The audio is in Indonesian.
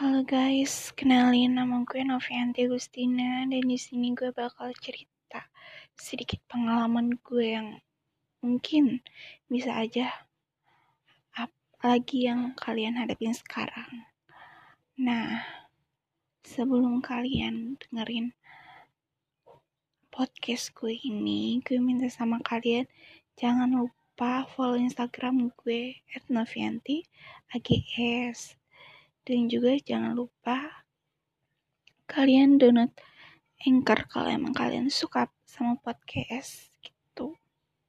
Halo guys, kenalin nama gue Novianti Agustina dan di sini gue bakal cerita sedikit pengalaman gue yang mungkin bisa aja apalagi yang kalian hadapin sekarang. Nah, sebelum kalian dengerin podcast gue ini, gue minta sama kalian jangan lupa follow Instagram gue @novianti_ags dan juga jangan lupa kalian download Anchor kalau emang kalian suka sama podcast